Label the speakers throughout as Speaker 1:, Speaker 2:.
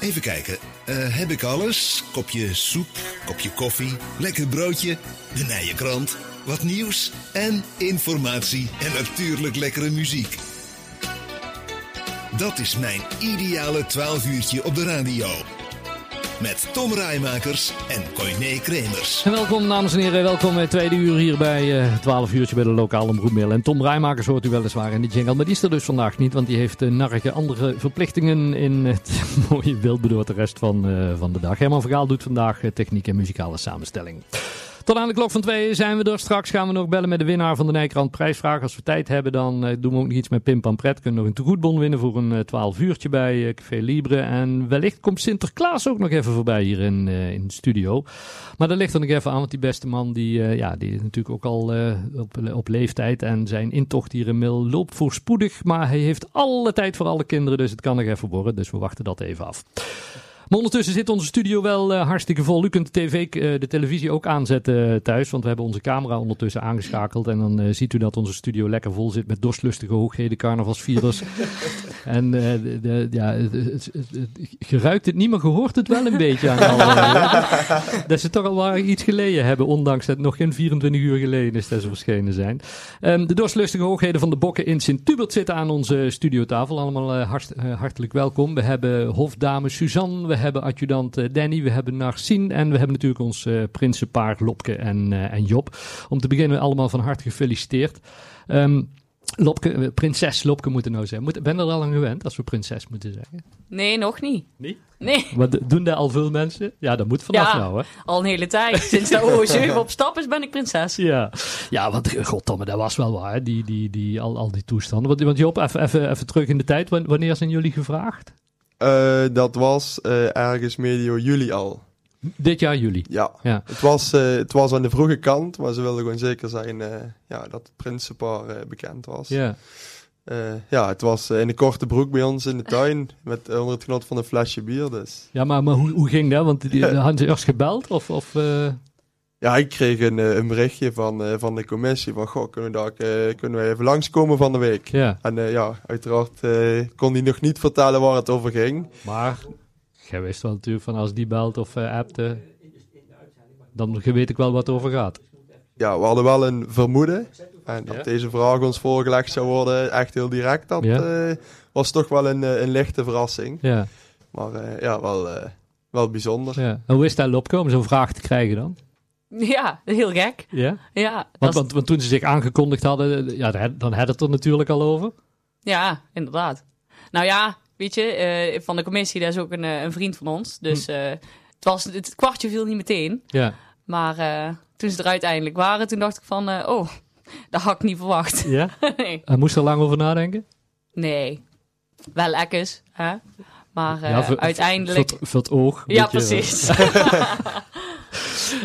Speaker 1: Even kijken. Eh, heb ik alles? Kopje soep, kopje koffie, lekker broodje, de Nijenkrant, wat nieuws en informatie en natuurlijk lekkere muziek. Dat is mijn ideale 12 uurtje op de radio. Met Tom Rijmakers en Coyne Kremers.
Speaker 2: En welkom dames en heren, welkom bij het tweede uur hier bij uh, 12 uurtje bij de lokale omroepmail. En Tom Rijmakers hoort u weliswaar in de jingle, maar die is er dus vandaag niet, want die heeft uh, andere verplichtingen in het mooie beeld de rest van, van de dag. Herman Vergaal doet vandaag techniek en muzikale samenstelling. Tot aan de klok van twee zijn we er. Straks gaan we nog bellen met de winnaar van de Nijkrant prijsvraag. Als we tijd hebben, dan uh, doen we ook nog iets met Pim Pampret. Kunnen nog een tegoedbon winnen voor een uh, 12 uurtje bij uh, Café Libre. En wellicht komt Sinterklaas ook nog even voorbij hier in, in de studio. Maar dat ligt er nog even aan, want die beste man, die, ja, die is natuurlijk ook al op, op leeftijd. En zijn intocht hier in Mil loopt voorspoedig. Maar hij heeft alle tijd voor alle kinderen, dus het kan nog even worden. Dus we wachten dat even af. Maar ondertussen zit onze studio wel uh, hartstikke vol. U kunt de, TV, uh, de televisie ook aanzetten thuis, want we hebben onze camera ondertussen aangeschakeld. En dan ziet u dat onze studio lekker vol zit met dorstlustige hoogheden, carnavalsvirus. en de, de, ja, het, het, het, geruikt het niet, maar gehoord het wel een beetje aan al. dat ze toch al wel iets geleden hebben, ondanks dat het nog geen 24 uur geleden is dat ze verschenen zijn. Um, de dorstlustige hoogheden van de bokken in Sint-Tubert zitten aan onze studiotafel. Allemaal hart, hartelijk welkom. We hebben hofdame Suzanne, we hebben adjudant Danny, we hebben Narcine en we hebben natuurlijk ons uh, prinsenpaar Lopke en, uh, en Job. Om te beginnen allemaal van harte gefeliciteerd. Um, Lopke, prinses Lopke moeten nou zeggen. Moet, ben er al aan gewend als we prinses moeten zeggen?
Speaker 3: Nee, nog niet.
Speaker 2: Niet?
Speaker 3: Nee.
Speaker 2: Maar doen dat al veel mensen? Ja, dat moet vanaf
Speaker 3: ja,
Speaker 2: nou, hè?
Speaker 3: al een hele tijd. Sinds de OO7 op stap is, ben ik prinses.
Speaker 2: Ja, ja want goddomme, dat was wel waar, die, die, die, al, al die toestanden. Want, want Job, even, even, even terug in de tijd. Wanneer zijn jullie gevraagd?
Speaker 4: Uh, dat was uh, ergens medio juli al.
Speaker 2: Dit jaar juli?
Speaker 4: Ja.
Speaker 2: ja.
Speaker 4: Het, was, uh, het was aan de vroege kant, maar ze wilden gewoon zeker zijn ja, dat het prinsenpaar bekend was.
Speaker 2: Ja.
Speaker 4: ja, het was in een korte broek bij ons in de tuin, met onder het genot van een flesje bier dus.
Speaker 2: Ja, maar, maar hoe, hoe ging dat? Want die, hadden ze eerst gebeld? Of, of
Speaker 4: Ja, ik kreeg een, een berichtje van, uh, van de commissie van, goh, kunnen we, daar, uh, kunnen we even langskomen van de week?
Speaker 2: Ja.
Speaker 4: En uh, ja, uiteraard kon hij nog niet vertellen waar het over ging.
Speaker 2: Maar, jij wist wel natuurlijk van als die belt of appte, dan weet ik wel wat het over gaat.
Speaker 4: Ja, we hadden wel een vermoeden. En dat
Speaker 2: Ja.
Speaker 4: deze vraag ons voorgelegd zou worden, echt heel direct, dat
Speaker 2: Ja.
Speaker 4: was toch wel een, een lichte verrassing.
Speaker 2: Ja,
Speaker 4: Maar ja, wel, wel bijzonder.
Speaker 2: ja. En hoe is dat om zo'n vraag te krijgen dan?
Speaker 3: Ja, heel gek.
Speaker 2: Ja?
Speaker 3: Ja,
Speaker 2: Want,
Speaker 3: dat
Speaker 2: want, want toen ze zich aangekondigd hadden, ja, dan had- het er natuurlijk al over.
Speaker 3: ja inderdaad. Nou ja, weet je, eh, van de commissie, dat is ook een, eh, een vriend van ons. Dus
Speaker 2: Hm.
Speaker 3: eh, het, was, het kwartje viel niet meteen.
Speaker 2: Ja.
Speaker 3: Maar eh, toen ze er uiteindelijk waren, toen dacht ik van, eh, oh, dat had ik niet verwacht.
Speaker 2: ja?
Speaker 3: nee.
Speaker 2: Moest er lang over nadenken?
Speaker 3: nee, wel lekkers, hè. Maar eh,
Speaker 2: Ja, voor-
Speaker 3: uiteindelijk...
Speaker 2: Voor, het- oog.
Speaker 3: ja,
Speaker 2: je.
Speaker 3: precies.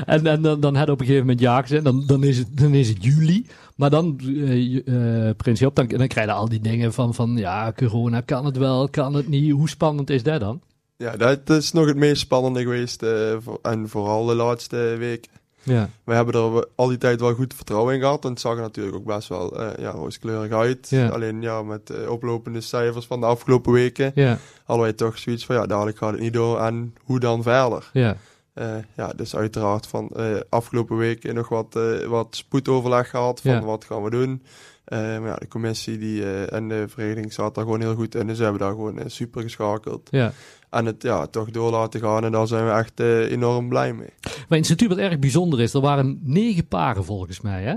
Speaker 2: En, en dan, dan had op een gegeven moment ja gezegd. Dan, dan, is het, dan is het juli. Maar dan, eh eh, Prins Job, dan, dan krijg je al die dingen van, van ja, corona, kan het wel, kan het niet. Hoe spannend is dat dan?
Speaker 4: Ja, dat is nog het meest spannende geweest. eh, voor- en vooral de laatste weken.
Speaker 2: Ja,
Speaker 4: We hebben er al die tijd wel goed vertrouwen in gehad. En het zag er natuurlijk ook best wel eh, ja, rooskleurig uit.
Speaker 2: Ja.
Speaker 4: Alleen ja, met eh, oplopende cijfers van de afgelopen weken
Speaker 2: ja,
Speaker 4: hadden wij toch zoiets van ja, dadelijk gaat het niet door. En hoe dan verder?
Speaker 2: ja.
Speaker 4: Eh, ja, dus uiteraard van afgelopen week nog wat, wat spoedoverleg gehad van
Speaker 2: Ja.
Speaker 4: wat gaan we doen. Maar ja, de commissie die, eh, en de vereniging zat daar gewoon heel goed in. Dus ze hebben daar gewoon eh, super geschakeld.
Speaker 2: ja.
Speaker 4: En het ja, toch door laten gaan en daar zijn we echt eh, enorm blij mee.
Speaker 2: Maar in Sint-Hubert erg bijzonder is, er waren negen paren volgens mij, hè?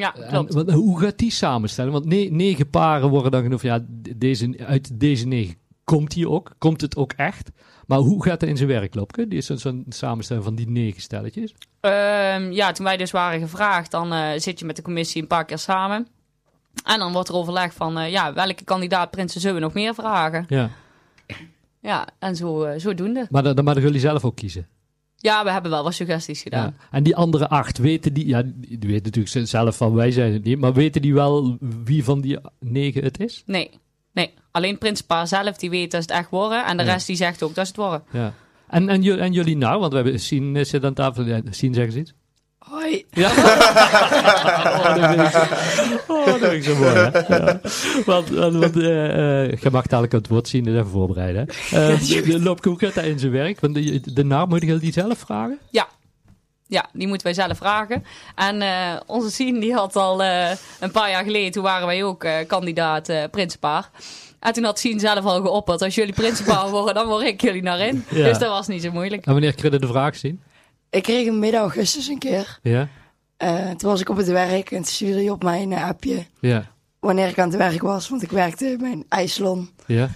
Speaker 3: ja, klopt.
Speaker 2: wat- hoe gaat die samenstellen? Want ne- negen paren worden dan genoemd, ja, deze, uit deze negen komt die ook, komt het ook echt. Maar hoe gaat dat in zijn werk, Lopke? Die is zo'n- zo'n samenstelling van die negen stelletjes.
Speaker 3: Ehm, ja, toen wij dus waren gevraagd, dan eh, zit je met de commissie een paar keer samen. En dan wordt er overleg van, eh, ja, welke kandidaat prinsen zullen we nog meer vragen?
Speaker 2: Ja.
Speaker 3: Ja, en zo, eh, zodoende.
Speaker 2: Maar dan, dan mogen jullie zelf ook kiezen.
Speaker 3: Ja, we hebben wel wat suggesties
Speaker 2: Ja.
Speaker 3: gedaan.
Speaker 2: En die andere acht, weten die, ja, die weten natuurlijk zelf van wij zijn het niet, maar weten die wel wie van die negen het is?
Speaker 3: Nee, nee. Alleen Prinsenpaar zelf, die weet dat het echt worden. En de
Speaker 2: Ja.
Speaker 3: rest die zegt ook dat ze het worden.
Speaker 2: Ja. En, en, ju- en jullie nou, want we hebben Sien eh, zit aan tafel, ja, Sien zeggen ze iets?
Speaker 5: Hoi.
Speaker 2: Ja. oh, dat vind ik zo, oh, dat vind ik zo mooi. Hè? Ja. Want, want, want eh, eh, je mag dadelijk het woord zien, dus even voorbereiden. Lopke, hoe gaat dat in zijn werk? Want de, de naam moet je die zelf vragen?
Speaker 3: Ja. Ja, die moeten wij zelf vragen. En onze Sien die had al een paar jaar geleden, toen waren wij ook kandidaat Prinsenpaar. En toen had Sien zelf al geopperd, als jullie Prinsenpaar worden, dan word ik jullie naar in.
Speaker 2: Ja.
Speaker 3: Dus dat was niet zo moeilijk.
Speaker 2: En wanneer kreeg je de vraag zien?
Speaker 5: Ik kreeg hem midden augustus een keer.
Speaker 2: Ja?
Speaker 5: Eh, toen was ik op het werk en toen stuurde hij op mijn appje
Speaker 2: Ja.
Speaker 5: wanneer ik aan het werk was. Want ik werkte bij een ijssalon.
Speaker 2: Ja?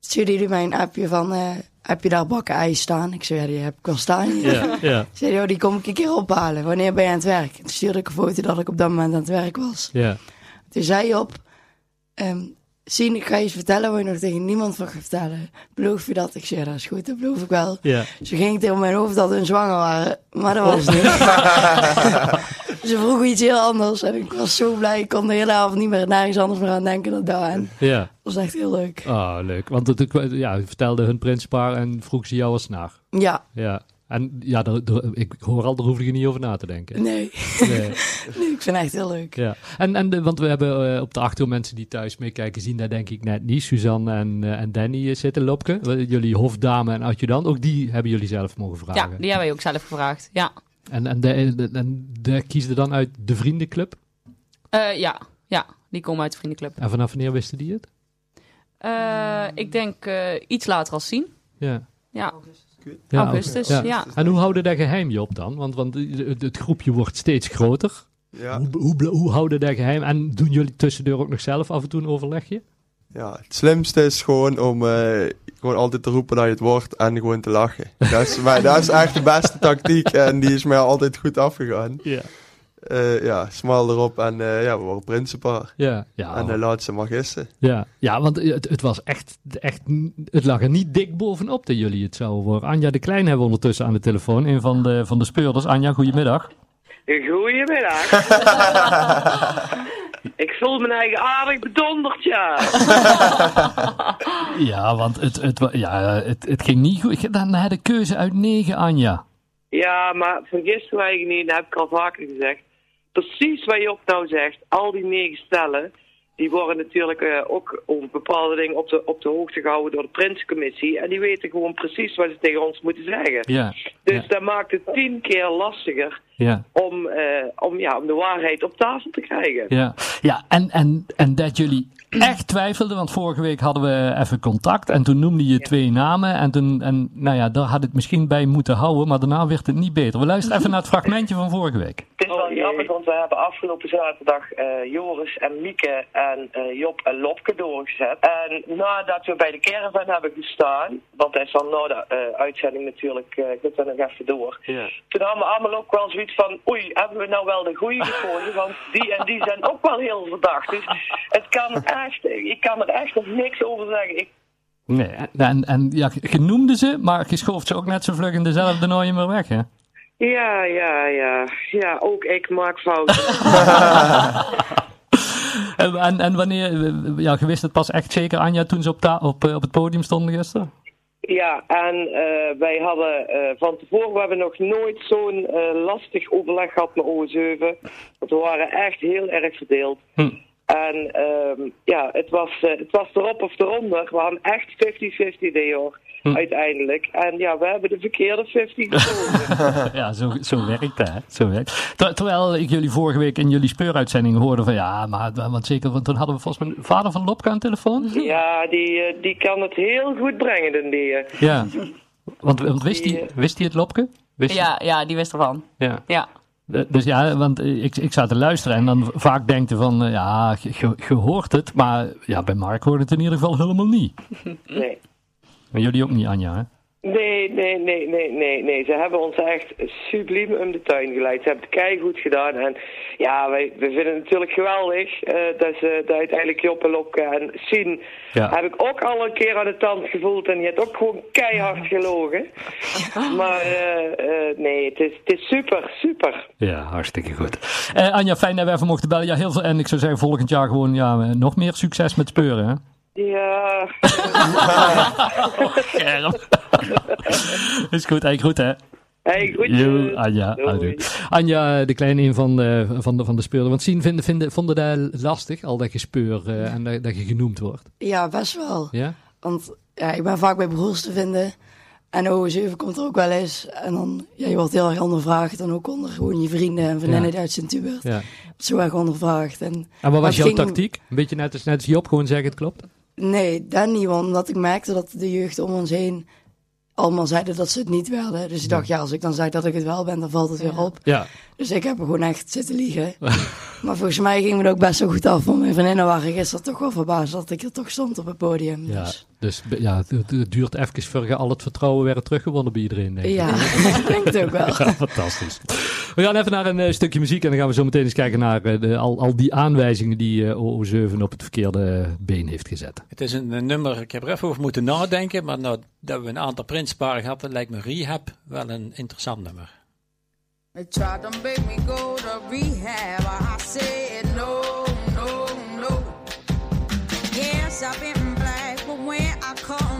Speaker 5: Stuurde hij mij een appje van, eh, heb je daar bakken ijs staan? Ik zei, ja, die heb ik al staan.
Speaker 2: Ja. Ja.
Speaker 5: Zei hij, oh, die kom ik een keer ophalen. Wanneer ben je aan het werk? Toen stuurde ik een foto dat ik op dat moment aan het werk was.
Speaker 2: Ja.
Speaker 5: Toen zei hij op, ehm Sien, ik ga je iets vertellen waar je nog tegen niemand van gaat vertellen. Beloof je dat? Ik ja, dat is goed, dat beloof ik wel.
Speaker 2: Ja.
Speaker 5: Ze ging tegen mijn hoofd dat hun zwanger waren, maar dat was niet. Ze vroegen iets heel anders en ik was zo blij. Ik kon de hele avond niet meer nergens anders meer aan denken dan daar. En
Speaker 2: Ja.
Speaker 5: dat was echt heel leuk.
Speaker 2: Oh, leuk. Want het, ja, je vertelde hun prinspaar en vroeg ze jou als naar.
Speaker 5: Ja,
Speaker 2: Ja. En ja, daar, daar- ik hoor al, daar hoef je niet over na te denken.
Speaker 5: nee.
Speaker 2: Nee.
Speaker 5: nee ik vind het echt heel leuk.
Speaker 2: Ja, en, en de, want we hebben eh, op de achtergrond mensen die thuis meekijken, zien daar denk ik net niet. Suzanne en, eh, en Danny eh, zitten, Lopke. Jullie hofdame en adjudant, ook die hebben jullie zelf mogen
Speaker 3: Ja,
Speaker 2: vragen.
Speaker 3: die hebben wij ook zelf gevraagd. Ja,
Speaker 2: En, en, de, de- en daar kiesde dan uit de vriendenclub.
Speaker 3: Eh, ja. ja die komen uit de vriendenclub.
Speaker 2: En vanaf wanneer wisten die het?
Speaker 3: Eh, ik denk eh, iets later als zien.
Speaker 2: Ja.
Speaker 3: Ja,
Speaker 2: ja
Speaker 3: augustus.
Speaker 2: ja.
Speaker 3: Ja.
Speaker 2: En hoe houden dat geheim je op dan? Want, want het, het groepje wordt steeds groter.
Speaker 4: Ja,
Speaker 2: Hoe, hoe, hoe houden dat geheim? En doen jullie tussendoor ook nog zelf af en toe een overlegje?
Speaker 4: ja, het slimste is gewoon om eh, gewoon altijd te roepen dat je het wordt en gewoon te lachen. Dat is, maar, dat is echt de beste tactiek en die is mij altijd goed afgegaan.
Speaker 2: Ja.
Speaker 4: Eh, ja, smal erop en eh, ja, we worden prinsenpaar.
Speaker 2: Ja, ja,
Speaker 4: En de laatste mag gissen.
Speaker 2: Ja, ja want het, het was echt, echt, het lag er niet dik bovenop dat jullie het zouden worden. Anja de Klein hebben we ondertussen aan de telefoon, een van de, van de speurders. Anja, goedemiddag.
Speaker 6: Goedemiddag. ik voel me eigen aardig bedonderd, ja.
Speaker 2: Ja, want het, het, ja, het, het ging niet goed. Dan had de keuze uit negen, Anja.
Speaker 6: Ja, maar vergis me eigenlijk niet, dat heb ik al vaker gezegd. Precies wat je op nou zegt, al die negen stellen, die worden natuurlijk eh, ook over bepaalde dingen op de, op de hoogte gehouden door de Prinsencommissie. En die weten gewoon precies wat ze tegen ons moeten zeggen.
Speaker 2: Ja,
Speaker 6: Dus
Speaker 2: ja.
Speaker 6: dat maakt het tien keer lastiger
Speaker 2: ja,
Speaker 6: om, eh, om, ja, om de waarheid op tafel te krijgen.
Speaker 2: ja. Ja, en, en, en dat jullie echt twijfelden, want vorige week hadden we even contact en toen noemde je twee namen. En toen, en nou ja, daar had het misschien bij moeten houden, maar daarna werd het niet beter. We luisteren even naar het fragmentje van vorige week.
Speaker 6: Het is wel
Speaker 7: Oh,
Speaker 6: grappig, want we hebben afgelopen zaterdag eh, Joris en Mieke en eh, Job en Lopke doorgezet. En nadat we bij de caravan hebben gestaan, want dat is dan na de eh, uitzending natuurlijk, eh gaat dat nog even door. Toen hadden we allemaal ook wel zoiets van, oei, hebben we nou wel de goeie gekozen? Want die en die zijn ook wel heel verdacht. Dus het kan echt, ik kan er echt nog niks over zeggen. Ik,
Speaker 2: Nee, en, en ja, je noemde ze, maar je schoof ze ook net zo vlug in dezelfde nooie meer weg, hè?
Speaker 6: ja, ja, ja, ja, ook ik maak fouten.
Speaker 2: En, en, en wanneer, ja, je wist het pas echt zeker, Anja, toen ze op, ta- op, eh, op het podium stonden gisteren?
Speaker 6: Ja, en eh, wij hadden eh, van tevoren, we hebben nog nooit zo'n eh, lastig overleg gehad met OS7. Want we waren echt heel erg verdeeld.
Speaker 2: Hm.
Speaker 6: En ehm, ja, het was, het was erop of eronder. We hadden echt 50-50 idee hoor,
Speaker 2: Hm.
Speaker 6: uiteindelijk. En ja, we hebben de verkeerde 50 gekozen.
Speaker 2: Ja, zo, zo werkt dat, hè? Zo werkt. Ter- terwijl ik jullie vorige week in jullie speuruitzending hoorde van, ja, maar want zeker, want toen hadden we volgens mij vader van Lopke aan de telefoon.
Speaker 6: ja, die, eh, die kan het heel goed brengen, den die. eh.
Speaker 2: Ja. Want, want wist hij wist hij het Lopke? Wist
Speaker 3: Ja, ja, die wist ervan.
Speaker 2: ja.
Speaker 3: Ja.
Speaker 2: Eh, Dus ja, want eh, ik, ik zat te luisteren en dan vaak denkte van, eh, ja, je, je- je hoort het, maar ja, bij Mark hoorde het in ieder geval helemaal niet.
Speaker 6: Nee.
Speaker 2: Maar jullie ook niet, Anja, hè?
Speaker 6: Nee, nee, nee, nee, nee, nee. Ze hebben ons echt subliem om de tuin geleid. Ze hebben het keihard gedaan. En ja, wij, we vinden het natuurlijk geweldig eh, dat ze dat uiteindelijk Job en Lopke en Sien
Speaker 2: Ja.
Speaker 6: heb ik ook al een keer aan de tand gevoeld. En die heeft ook gewoon keihard gelogen. maar eh, eh, nee, het is, het is super, super.
Speaker 2: Ja, hartstikke goed. Eh, Anja, fijn dat we even mochten bellen. Ja, heel veel. En ik zou zeggen, volgend jaar gewoon ja, nog meer succes met speuren, hè?
Speaker 6: Ja,
Speaker 2: Scherp. Is goed, hey, goed hè?
Speaker 6: Hey, groetjes.
Speaker 2: Yo, Anja.
Speaker 6: Doei.
Speaker 2: Adieu. Anja, de kleine een van, eh, van, de, van de speurder. Want zien, vinden, vinden, vonden dat lastig, al dat je speur eh, en dat, dat je genoemd wordt?
Speaker 5: Ja, best wel.
Speaker 2: Ja?
Speaker 5: Want ja, ik ben vaak bij broers te vinden. En OO7 komt er ook wel eens. En dan, ja, je wordt heel erg ondervraagd. Dan ook onder gewoon je vrienden en vriendinnen
Speaker 2: Ja.
Speaker 5: uit Sint-Hubert.
Speaker 2: ja.
Speaker 5: Zo erg ondervraagd. En,
Speaker 2: En wat was jouw
Speaker 5: ging-
Speaker 2: tactiek? Een beetje net als, net als Job, gewoon zeggen het klopt?
Speaker 5: Nee, dat niet. want Omdat ik merkte dat de jeugd om ons heen allemaal zeiden dat ze het niet werden. Dus ik dacht, ja, als ik dan zeg dat ik het wel ben, dan valt het weer op.
Speaker 2: Ja.
Speaker 5: Dus ik heb er gewoon echt zitten liegen. maar volgens mij ging het ook best wel goed af. Want mijn vriendinnen waren gisteren toch wel verbaasd dat ik er toch stond op het podium.
Speaker 2: Ja,
Speaker 5: Dus,
Speaker 2: dus ja, het, het duurt even voor je al het vertrouwen weer teruggewonnen bij iedereen, denk ik.
Speaker 5: ja, denk het ook wel.
Speaker 2: Ja, fantastisch. We gaan even naar een eh, stukje muziek en dan gaan we zo meteen eens kijken naar eh, de, al, al die aanwijzingen die eh, OO7 op het verkeerde been heeft gezet.
Speaker 7: Het is een, een nummer, ik heb er even over moeten nadenken, maar nou dat we een aantal prinsparen hadden, lijkt me Rehab wel een interessant nummer.
Speaker 8: They tried to make me go to rehab. I said no, no, no. Yes, I've been I come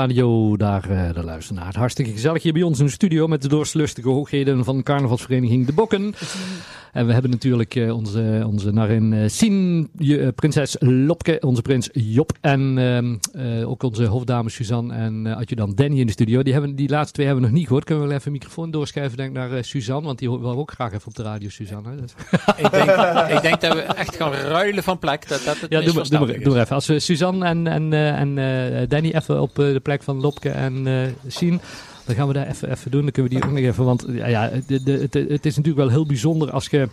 Speaker 2: Radio, daar, eh naar. Het hartstikke gezellig hier bij ons in de studio met de doorslustige hoogheden van carnavalsvereniging De Bokken. En we hebben natuurlijk eh, onze, onze narin eh, Sien, prinses Lopke, onze prins Job en ehm, eh, ook onze hofdame Suzanne en uh, adjudant Danny in de studio. Die, hebben, die laatste twee hebben we nog niet gehoord. Kunnen we wel even een microfoon doorschuiven denk ik, naar Suzanne, want die wil ook graag even op de radio, Suzanne.
Speaker 7: ik, denk, ik denk dat we echt gaan ruilen van plek. Dat, dat het
Speaker 2: Ja, doe maar, doe, maar, doe maar even. Als we Suzanne en, en, en Danny even op de plek van Lopke en eh zien, dan gaan we daar even, even doen. Dan kunnen we die ook nog even. Want ja, ja, de, de, het, het is natuurlijk wel heel bijzonder als je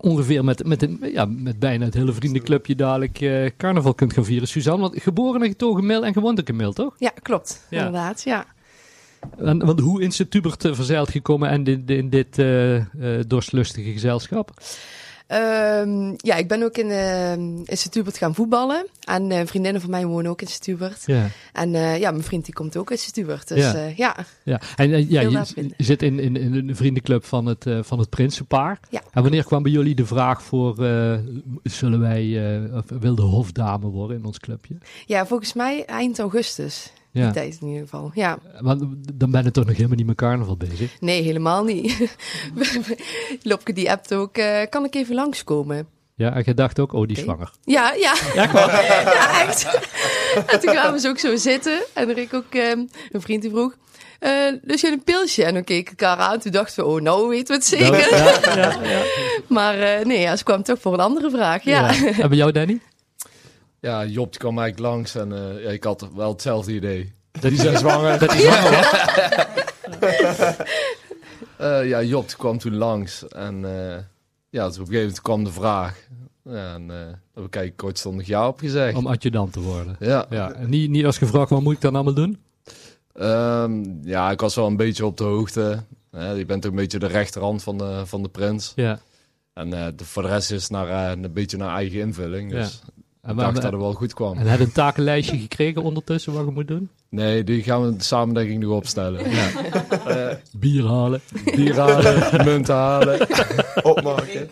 Speaker 2: ongeveer met, met, een, ja, met bijna het hele vriendenclubje dadelijk eh, carnaval kunt gaan vieren. Suzanne, want geboren en getogen Mil en gewoond ook in Mil, toch?
Speaker 9: Ja, klopt.
Speaker 2: Ja.
Speaker 9: Inderdaad, ja.
Speaker 2: En, want hoe is het Tubert eh, verzeild gekomen en in, in dit eh, dorstlustige gezelschap?
Speaker 9: Ehm, ja, ik ben ook in, eh in Sint-Hubert gaan voetballen. En eh, vriendinnen van mij wonen ook in Sint-Hubert.
Speaker 2: Ja.
Speaker 9: En eh, ja, mijn vriend die komt ook uit Sint-Hubert. Dus
Speaker 2: Ja.
Speaker 9: ja. ja.
Speaker 2: Ja, en eh, ja, je, zit in, in, in een vriendenclub van het, eh, van het Prinsenpaar.
Speaker 9: Ja.
Speaker 2: En wanneer kwam bij jullie de vraag voor, eh, zullen wij, eh, of wil de hofdame worden in ons clubje?
Speaker 9: ja, volgens mij eind augustus. Die
Speaker 2: Ja,
Speaker 9: tijd in ieder geval. Ja,
Speaker 2: want dan ben je toch nog helemaal niet met carnaval bezig?
Speaker 9: nee, helemaal niet. Lopke die appt ook, eh, kan ik even langskomen?
Speaker 2: Ja, en je dacht ook, oh, die is zwanger.
Speaker 9: Ja, ja. Ja, echt. En toen kwamen ze ook zo zitten. En er ik ook, ehm, een vriend die vroeg, eh dus je een pilsje? En dan keken we elkaar aan. Toen dachten we, oh, nou weten we het zeker.
Speaker 2: Ja, ja, ja.
Speaker 9: Maar eh, nee, ja, ze kwam toch voor een andere vraag. Ja.
Speaker 2: Ja. En bij jou, Danny?
Speaker 10: Ja, Job die kwam eigenlijk langs en eh, ja, ik had wel hetzelfde idee. Die zijn zwanger.
Speaker 2: Dat is zwanger was?
Speaker 10: Eh, ja, Job die kwam toen langs en eh, ja, dus op een gegeven moment kwam de vraag. Ja, en ik eigenlijk kortstondig ja op gezegd.
Speaker 2: Om adjudant te worden.
Speaker 10: Ja.
Speaker 2: Ja, en niet, niet als gevraagd, wat moet ik dan allemaal doen?
Speaker 10: Ehm, ja, ik was wel een beetje op de hoogte. Je bent ook een beetje de rechterhand van de, van de prins.
Speaker 2: Ja.
Speaker 10: En de, voor de rest is naar, een beetje naar eigen invulling. Dus
Speaker 2: En,
Speaker 10: dacht dat het wel goed kwam.
Speaker 2: en heb je een takenlijstje gekregen ondertussen wat je moet doen?
Speaker 10: Nee, die gaan we samen denk ik nog opstellen. Eh,
Speaker 2: Bier halen.
Speaker 10: bier halen, munt halen.
Speaker 4: Opmaken.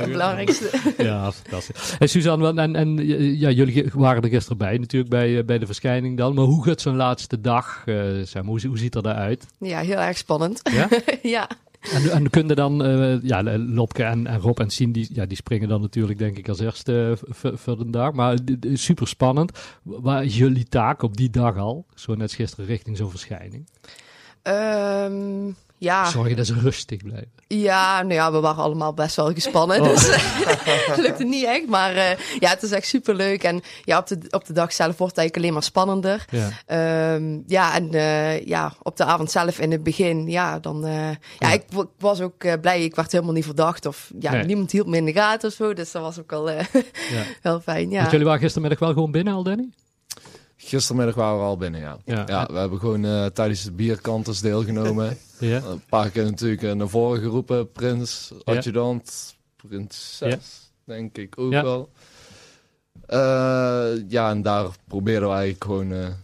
Speaker 9: Het belangrijkste.
Speaker 2: Ja, fantastisch. En Suzanne, en, en ja, jullie waren er gisteren bij, natuurlijk bij, eh, bij de verschijning dan. Maar hoe gaat zo'n laatste dag? eh Sam? Hoe, hoe ziet er daaruit?
Speaker 9: Ja, heel erg spannend.
Speaker 2: Ja?
Speaker 9: ja.
Speaker 2: En, en kunnen dan, eh, ja, Lopke en, Rob en Sien, die, ja, die springen dan natuurlijk denk ik als eerste eh, voor- de dag. Maar super spannend. Waar is jullie taak op die dag al? Zo net gisteren richting zo'n verschijning.
Speaker 9: Ehm, ja.
Speaker 2: Zorgen dat ze rustig blijven.
Speaker 9: Ja, nou ja, we waren allemaal best wel gespannen.
Speaker 2: Oh.
Speaker 9: Dus het lukte niet echt. Maar eh, ja, het is echt super leuk. En ja, op de, op de dag zelf wordt het eigenlijk alleen maar spannender.
Speaker 2: Ja.
Speaker 9: Ehm, ja, en eh, ja, op de avond zelf in het begin, ja, dan... eh, ja,
Speaker 2: Ja.
Speaker 9: ik was ook eh, blij. Ik werd helemaal niet verdacht. Of ja,
Speaker 2: Nee.
Speaker 9: niemand hield me in de gaten of zo. Dus dat was ook wel eh,
Speaker 2: Ja.
Speaker 9: wel fijn, ja.
Speaker 2: Want jullie waren gistermiddag wel gewoon binnen al, Danny?
Speaker 10: Gistermiddag waren we al binnen, ja.
Speaker 2: Ja.
Speaker 10: Ja, we hebben gewoon eh, tijdens de bierkanters deelgenomen.
Speaker 2: Ja.
Speaker 10: Een paar keer natuurlijk eh, naar voren geroepen. Prins,
Speaker 2: Ja.
Speaker 10: adjudant, prinses, denk ik ook
Speaker 2: Ja.
Speaker 10: wel. Eh, ja, en daar proberen we eigenlijk gewoon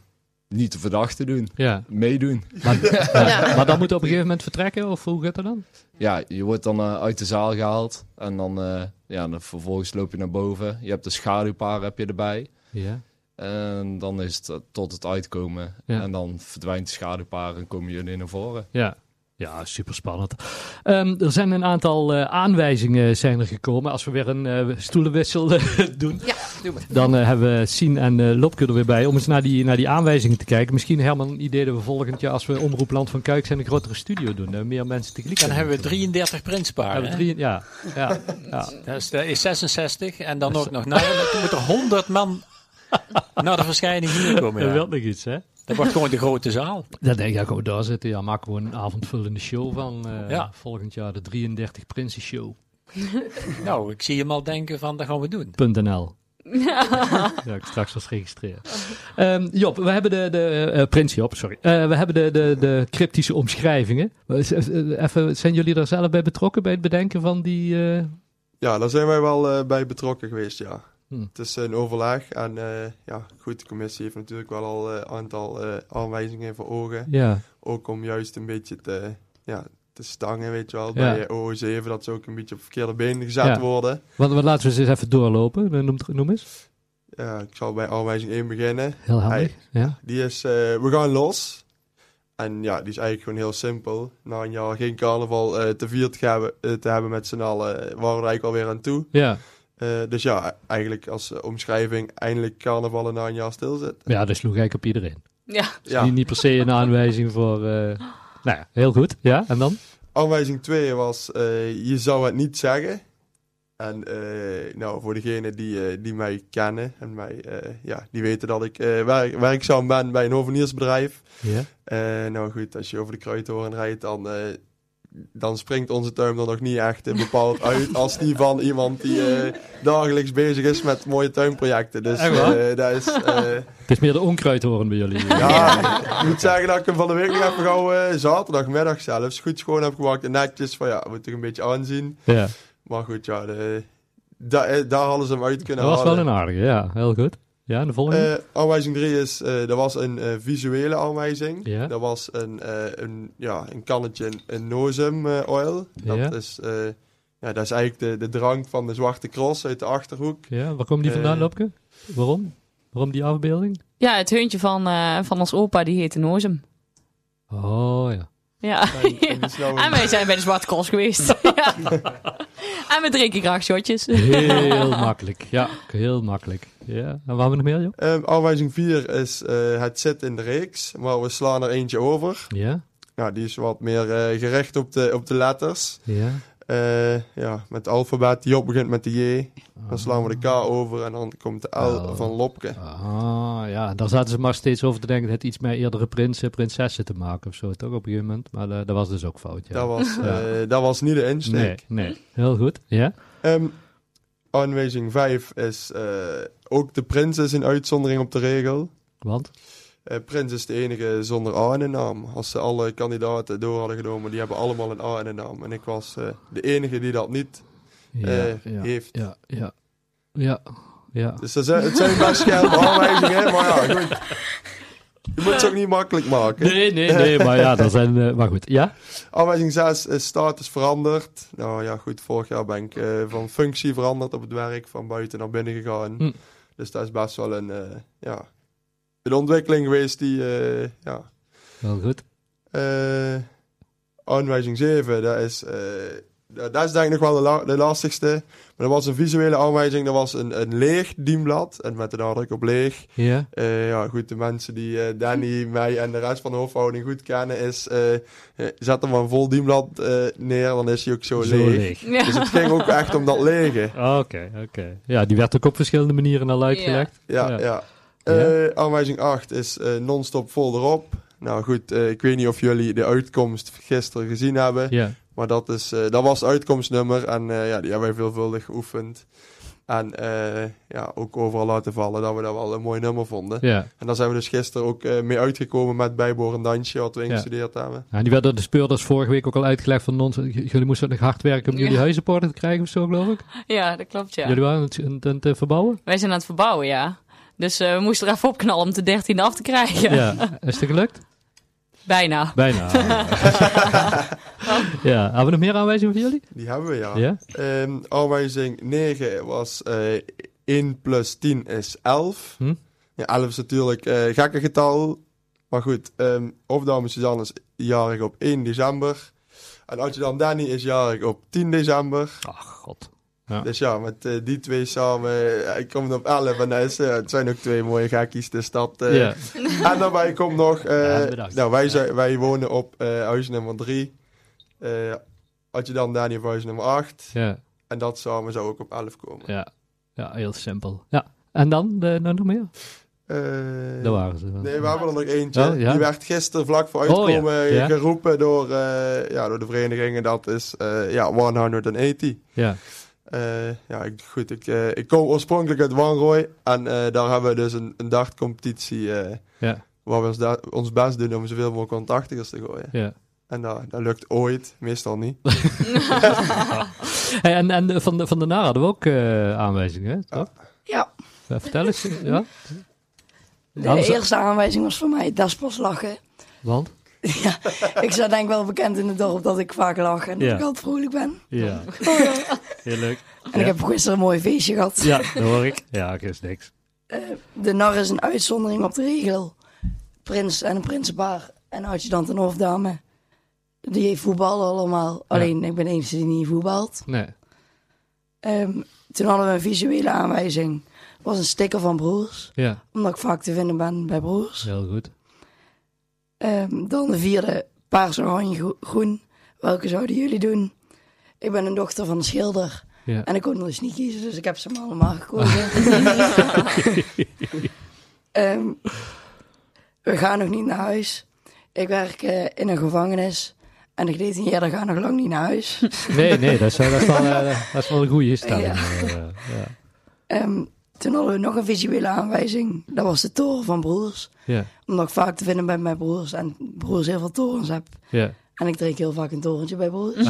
Speaker 10: niet te verdacht te doen.
Speaker 2: Ja.
Speaker 10: Meedoen.
Speaker 2: Maar, ja. maar dan moet je op een gegeven moment vertrekken, of hoe gaat dat dan?
Speaker 10: Ja, je wordt dan eh, uit de zaal gehaald. En dan, eh, ja, dan vervolgens loop je naar boven. Je hebt de schaduwpaar heb je erbij.
Speaker 2: Ja.
Speaker 10: En dan is het eh, tot het uitkomen.
Speaker 2: Ja.
Speaker 10: En dan verdwijnt de schaduwpaar en komen jullie naar voren.
Speaker 2: Ja. Ja, super spannend. Ehm, er zijn een aantal eh, aanwijzingen zijn er gekomen. Als we weer een eh, stoelenwissel eh, doen,
Speaker 9: Ja, doe maar.
Speaker 2: dan eh, hebben we Sien en eh Lopke er weer bij om eens naar die, naar die aanwijzingen te kijken. Misschien helemaal een idee dat we volgend jaar, als we Omroep Land van Kuik zijn, een grotere studio doen. Meer mensen tegelijk
Speaker 7: Dan hebben we
Speaker 2: doen.
Speaker 7: 33 prinsparen.
Speaker 2: Hebben we
Speaker 7: hè?
Speaker 2: drie, ja, ja, ja.
Speaker 7: Dat is, dat is 66 en dan ook nog. Nou, dan moet er 100 man naar de verschijning hier komen.
Speaker 2: Dat
Speaker 7: Ja.
Speaker 2: wil nog iets, hè?
Speaker 7: Dat wordt gewoon de grote zaal.
Speaker 2: Dat denk ik ook daar zitten. Ja, maak gewoon een avondvullende show van eh,
Speaker 7: Ja.
Speaker 2: volgend jaar, de 33 Prinsen Show.
Speaker 7: Nou, ik zie hem al denken van, dat gaan we doen.
Speaker 2: .nl. ja, ik straks was geregistreerd. Ehm, Job, we hebben de, de eh, Prins Job, sorry. Eh, we hebben de, de, de cryptische omschrijvingen. Even, zijn jullie daar zelf bij betrokken bij het bedenken van die? eh,
Speaker 4: Ja, daar zijn wij wel eh, bij betrokken geweest, ja.
Speaker 2: Hm.
Speaker 4: Het is een overleg en eh, ja, goed, de commissie heeft natuurlijk wel al een aantal eh, aanwijzingen voor ogen.
Speaker 2: Ja,
Speaker 4: Ook om juist een beetje te, ja, te stangen, weet je wel, bij OO7, dat ze ook een beetje op verkeerde benen gezet worden.
Speaker 2: wat, wat laten we eens even doorlopen. Eh, Noem, noem eens.
Speaker 4: ja, ik zal bij aanwijzing 1 beginnen.
Speaker 2: Heel handig.
Speaker 4: Hij-
Speaker 2: Ja.
Speaker 4: Die is, eh, we gaan los. En ja, die is eigenlijk gewoon heel simpel. Na een jaar geen carnaval eh, te vieren te hebben, eh, te hebben met z'n allen, eh, waren we er eigenlijk alweer aan toe.
Speaker 2: Ja.
Speaker 4: Eh, dus ja, eigenlijk als eh, omschrijving, eindelijk carnavallen na een jaar stilzitten.
Speaker 2: ja, dat sloeg eigenlijk op iedereen.
Speaker 3: Ja.
Speaker 2: Dus
Speaker 4: Ja.
Speaker 2: niet, niet per se een aanwijzing voor... eh, nou ja, heel goed. Ja, en dan?
Speaker 4: Aanwijzing 2 was, eh, je zou het niet zeggen. En eh, nou, voor degenen die, die mij kennen en mij, eh, ja, die weten dat ik eh, werk, werkzaam ben bij een hoveniersbedrijf.
Speaker 2: Ja.
Speaker 4: Eh, nou goed, als je over de kruidhoorn rijdt, dan, eh, dan springt onze tuin er nog niet echt bepaald uit als die van iemand die eh, dagelijks bezig is met mooie tuinprojecten. Dus eh, dat is... eh,
Speaker 2: Het is meer de onkruidhoorn bij jullie.
Speaker 4: ja, ik moet zeggen dat ik hem van de week nog even gauw zaterdagmiddag zelfs goed schoon heb gemaakt en netjes van ja, moet ik een beetje aanzien.
Speaker 2: Ja.
Speaker 4: Maar goed, ja, de, da- daar hadden ze hem uit kunnen
Speaker 2: Dat was wel
Speaker 4: halen.
Speaker 2: een aardige, ja. Heel goed. Ja, de volgende?
Speaker 4: Eh, aanwijzing 3 is, eh dat was een eh, visuele aanwijzing.
Speaker 2: Ja.
Speaker 4: Dat was een, eh, een, ja, een kannetje, een, een Nozem eh, oil. Dat,
Speaker 2: Ja.
Speaker 4: is, eh, ja, dat is eigenlijk de, de drank van de Zwarte Cross uit de Achterhoek.
Speaker 2: ja, waar komen die vandaan, Lopke? Waarom? Waarom die afbeelding?
Speaker 3: Ja, het heuntje van, eh, van ons opa, die heette Nozem.
Speaker 2: Oh, ja.
Speaker 3: Ja.
Speaker 4: En, en die is nou een-
Speaker 3: En wij zijn bij de Zwarte Cross geweest. ja. En we drinken graag shotjes.
Speaker 2: Heel makkelijk. Ja, heel makkelijk. Ja. En waar hebben we nog meer, joh?
Speaker 4: Ehm, aanwijzing 4 is eh, het zit in de reeks, maar we slaan er eentje over.
Speaker 2: Ja?
Speaker 4: Ja, die is wat meer eh, gericht op de, op de letters.
Speaker 2: Ja.
Speaker 4: Eh, ja, met het alfabet. Job begint met de J. Dan slaan we de K over en dan komt de L
Speaker 2: Oh.
Speaker 4: van Lopke.
Speaker 2: Ah, ja. Daar zaten ze maar steeds over te denken. Het iets met eerdere prinsen, prinsessen te maken of zo, toch? Op een gegeven moment. Maar dat was dus ook fout, ja.
Speaker 4: Dat, was,
Speaker 2: Ja.
Speaker 4: dat was niet de
Speaker 2: Nee,
Speaker 4: insteek.
Speaker 2: nee. Heel goed. Ja?
Speaker 4: Ehm, aanwijzing 5 is eh, ook de prins is een uitzondering op de regel.
Speaker 2: Want?
Speaker 4: Eh, prins is de enige zonder A in de naam. Als ze alle kandidaten door hadden genomen, die hebben allemaal een A in de naam. En ik was eh, de enige die dat niet
Speaker 2: Ja, ja,
Speaker 4: heeft.
Speaker 2: ja, ja. Ja, ja.
Speaker 4: Dus dat zijn, het zijn best scherpe aanwijzingen, maar ja, goed. Je moet het ook niet makkelijk maken.
Speaker 2: Nee, nee, nee. Maar ja, dat zijn... eh, maar goed. Ja?
Speaker 4: Aanwijzing 6 is status veranderd. Nou ja, goed, vorig jaar ben ik eh, van functie veranderd op het werk, van buiten naar binnen gegaan.
Speaker 2: Hm.
Speaker 4: Dus dat is best wel een, eh, ja, een ontwikkeling geweest die, eh, ja.
Speaker 2: Heel goed.
Speaker 4: Eh, aanwijzing 7, dat is, eh, dat dat is denk ik nog wel de, la- de lastigste. Maar dat was een visuele aanwijzing, dat was een, een leeg dienblad. En met de nadruk op leeg.
Speaker 2: Ja?
Speaker 4: Eh, ja, goed, de mensen die eh, Danny, mij en de rest van de hoofdhouding goed kennen, is eh, eh, zet er maar een vol dienblad eh, neer, dan is hij ook zo,
Speaker 2: Zo
Speaker 4: leeg.
Speaker 2: leeg.
Speaker 3: Ja.
Speaker 4: Dus het ging ook echt om dat lege.
Speaker 2: Oké, oké. Ja, die werd ook op verschillende manieren al uitgelegd.
Speaker 4: Ja,
Speaker 2: Ja.
Speaker 4: ja. Eh, aanwijzing 8 is eh, non-stop vol erop. Nou goed, eh, ik weet niet of jullie de uitkomst gisteren gezien hebben.
Speaker 2: Ja.
Speaker 4: Maar dat, is, eh, dat was het uitkomstnummer en eh, ja, die hebben wij veelvuldig geoefend. En eh, ja, ook overal laten vallen dat we dat wel een mooi nummer vonden.
Speaker 2: Ja.
Speaker 4: En daar zijn we dus gisteren ook eh, mee uitgekomen met bijbehorend dansje wat we ingestudeerd hebben.
Speaker 2: Ja, die werd door de speurders vorige week ook al uitgelegd van ons. Jullie moesten nog hard werken om
Speaker 3: Ja.
Speaker 2: jullie huizen op orde te krijgen of zo, geloof ik.
Speaker 3: Ja, dat klopt, ja.
Speaker 2: Jullie waren het, het, het, verbouwen?
Speaker 3: Wij zijn aan het verbouwen, ja. Dus eh, we moesten er even opknallen om de 13 af te krijgen.
Speaker 2: Ja. Is het gelukt?
Speaker 3: Bijna.
Speaker 2: Bijna. ja. Hebben we nog meer aanwijzingen voor jullie?
Speaker 4: Die hebben we ja.
Speaker 2: Ja?
Speaker 4: Ehm, aanwijzing 9 was eh 1 plus 10 is 11.
Speaker 2: Hm?
Speaker 4: Ja, 11 is natuurlijk eh gekke getal. Maar goed, ehm Hofdame Suzanne is jarig op 1 december. En Adjudant Danny is jarig op 10 december.
Speaker 2: Ach, god. Ja.
Speaker 4: Dus ja, met eh, die twee samen, ik kom op 11 en is, het zijn ook twee mooie gekkies, dus dat...
Speaker 2: Ja.
Speaker 4: En daarbij komt nog, eh,
Speaker 2: Ja,
Speaker 4: nou wij, zijn, wij wonen op eh, huis nummer 3. Eh Adjudant Danny op huis nummer 8.
Speaker 2: Ja.
Speaker 4: En dat samen zou ook op 11 komen.
Speaker 2: Ja. Ja, heel simpel. Ja. En dan? De, nou nog meer?
Speaker 4: Eh,
Speaker 2: Daar waren ze.
Speaker 4: Nee, we hebben er nog eentje.
Speaker 2: Oh, ja?
Speaker 4: Die werd gisteren vlak voor
Speaker 2: Oh, ja.
Speaker 4: uitkomen
Speaker 2: Ja.
Speaker 4: geroepen door, eh, ja, door de vereniging. En dat is eh, ja, 180.
Speaker 2: Ja.
Speaker 4: Eh, ja, ik, goed. Ik, eh, ik kom oorspronkelijk uit Wanrooy. En eh, daar hebben we dus een, een dartcompetitie. eh
Speaker 2: Ja.
Speaker 4: waar we ons, ons best doen om zoveel mogelijk contactigers te gooien.
Speaker 2: Ja.
Speaker 4: En dat, dat lukt ooit, meestal niet.
Speaker 2: Hey, en en de- van, de, van daarna hadden we ook eh, aanwijzingen, hè? Toch?
Speaker 5: Ja.
Speaker 2: Eh, vertel eens. Ja?
Speaker 5: De eerste aanwijzing was voor mij Despos lachen.
Speaker 2: Want?
Speaker 5: Ja, ik sta denk ik wel bekend in het dorp dat ik vaak lach en dat
Speaker 2: Ja.
Speaker 5: ik altijd vrolijk ben.
Speaker 2: Ja.
Speaker 5: Oh, ja.
Speaker 2: Heel leuk.
Speaker 5: En
Speaker 2: Ja.
Speaker 5: ik heb gisteren een mooi feestje gehad.
Speaker 2: Ja, dat hoor ik. Ja, is niks.
Speaker 5: Eh, de nar is een uitzondering op de regel. Prins en een prinsenpaar en adjudant en hofdame. Die voetballen allemaal. Alleen ik ben de enige die niet voetbalt.
Speaker 2: Nee.
Speaker 5: Ehm, toen hadden we een visuele aanwijzing. Dat was een sticker van broers.
Speaker 2: Ja,
Speaker 5: Omdat ik vaak te vinden ben bij broers.
Speaker 2: heel goed.
Speaker 5: Ehm, dan de vierde, paars, oranje, gro- groen. Welke zouden jullie doen? Ik ben een dochter van een schilder.
Speaker 2: Ja.
Speaker 5: En ik kon dus niet kiezen, dus ik heb ze allemaal gekozen. Ehm, we gaan nog niet naar huis. Ik werk eh, in een gevangenis. En de gedetineerden gaan nog lang niet naar huis.
Speaker 2: Nee, nee, dat is, dat is, wel, eh, dat is wel een goede stelling.
Speaker 5: Ja.
Speaker 2: eh.
Speaker 5: Ehm, toen hadden we nog een visuele aanwijzing. Dat was de toren van broers.
Speaker 2: Ja,
Speaker 5: Omdat ik vaak te vinden bij broers. En broers heel veel torens heb.
Speaker 2: ja.
Speaker 5: En ik drink heel vaak een torentje bij broers.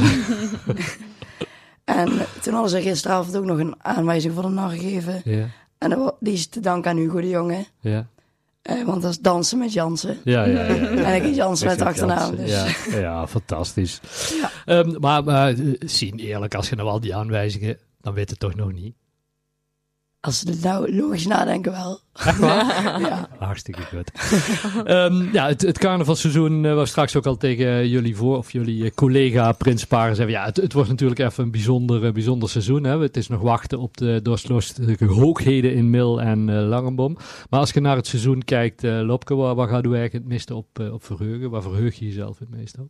Speaker 5: en toen hadden ze gisteravond ook nog een aanwijzing voor de nar gegeven.
Speaker 2: Ja,
Speaker 5: En die is te danken aan Hugo de Jonge.
Speaker 2: ja.
Speaker 5: Eh, want dat is dansen met Jansen.
Speaker 2: Ja, ja, ja. ja.
Speaker 5: En ik heet Jansen met achternaam.
Speaker 2: Jansen,
Speaker 5: Dus.
Speaker 2: Ja, ja, fantastisch.
Speaker 5: Ja.
Speaker 2: Ehm, maar maar eh, zien eerlijk, als je nou al die aanwijzingen, dan weet het toch nog niet.
Speaker 5: Als ze nou logisch nadenken wel.
Speaker 2: Echt waar?
Speaker 5: Ja.
Speaker 2: Hartstikke goed. Ehm, ja, het, het carnavalseizoen uh, was straks ook al tegen jullie voor, of jullie eh, collega Prins Paren zeggen. Ja, het, het wordt natuurlijk even een bijzonder, eh, bijzonder seizoen. Hè? Het is nog wachten op de doorslostige hoogheden in Mil en eh, Langenbom. Maar als je naar het seizoen kijkt, eh Lopke, waar, waar gaat u eigenlijk het meeste op, op verheugen? Waar verheug je jezelf het meest op?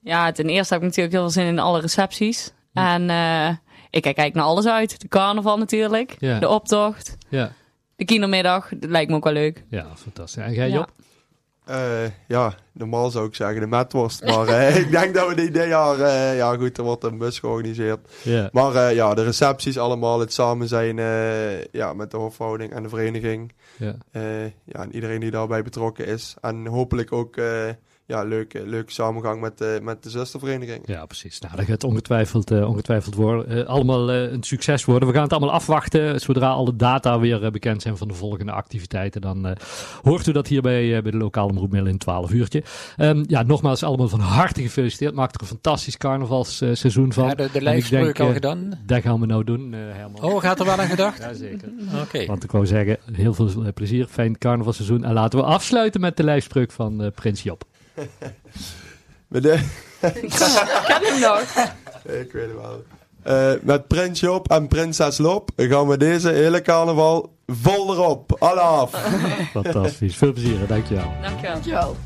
Speaker 3: Ja, ten eerste heb ik natuurlijk heel veel zin in alle recepties. En eh, ik kijk eigenlijk naar alles uit. De carnaval natuurlijk.
Speaker 2: Ja.
Speaker 3: De optocht.
Speaker 2: Ja,
Speaker 3: De kindermiddag. Dat lijkt me ook wel leuk.
Speaker 2: ja fantastisch. En jij
Speaker 3: Ja.
Speaker 2: Job?
Speaker 4: Eh, ja, normaal zou ik zeggen de metworst. Maar eh, ik denk dat we die dit jaar... eh, ja goed, er wordt een bus georganiseerd.
Speaker 2: Ja.
Speaker 4: Maar eh, ja, de recepties allemaal, het samen zijn eh, ja, met de hofhouding en de vereniging.
Speaker 2: Ja.
Speaker 4: Eh, ja, en iedereen die daarbij betrokken is. En hopelijk ook eh, ja, leuke, leuke samengang met, de met de zustervereniging.
Speaker 2: Ja, precies. Nou, dat gaat ongetwijfeld, eh, ongetwijfeld worden. Eh, allemaal eh, een succes worden. We gaan het allemaal afwachten. Zodra alle data weer eh, bekend zijn van de volgende activiteiten, dan eh, hoort u dat hier bij, eh, bij de lokale omroepmiddel in 12 uurtje. Ehm, ja, nogmaals allemaal van harte gefeliciteerd. Maak er een fantastisch carnavalsseizoen van.
Speaker 7: Ja, de, de lijfspreuk al
Speaker 2: eh,
Speaker 7: gedaan.
Speaker 2: Dat gaan we nou doen, eh Herman.
Speaker 7: Oh, gaat er wel aan gedacht?
Speaker 2: Jazeker.
Speaker 7: Oké.
Speaker 2: Want ik wou zeggen, heel veel eh, plezier, fijn carnavalseizoen. En laten we afsluiten met de lijfspreuk van eh, Prins Job.
Speaker 4: De,
Speaker 3: Ken hem nog?
Speaker 4: ik weet het wel. Eh, met Prins Job en Prinses Lop gaan we deze hele carnaval vol erop. Alle af.
Speaker 2: Fantastisch. Veel plezier, dankjewel.
Speaker 3: Dankjewel.
Speaker 5: Dankjewel.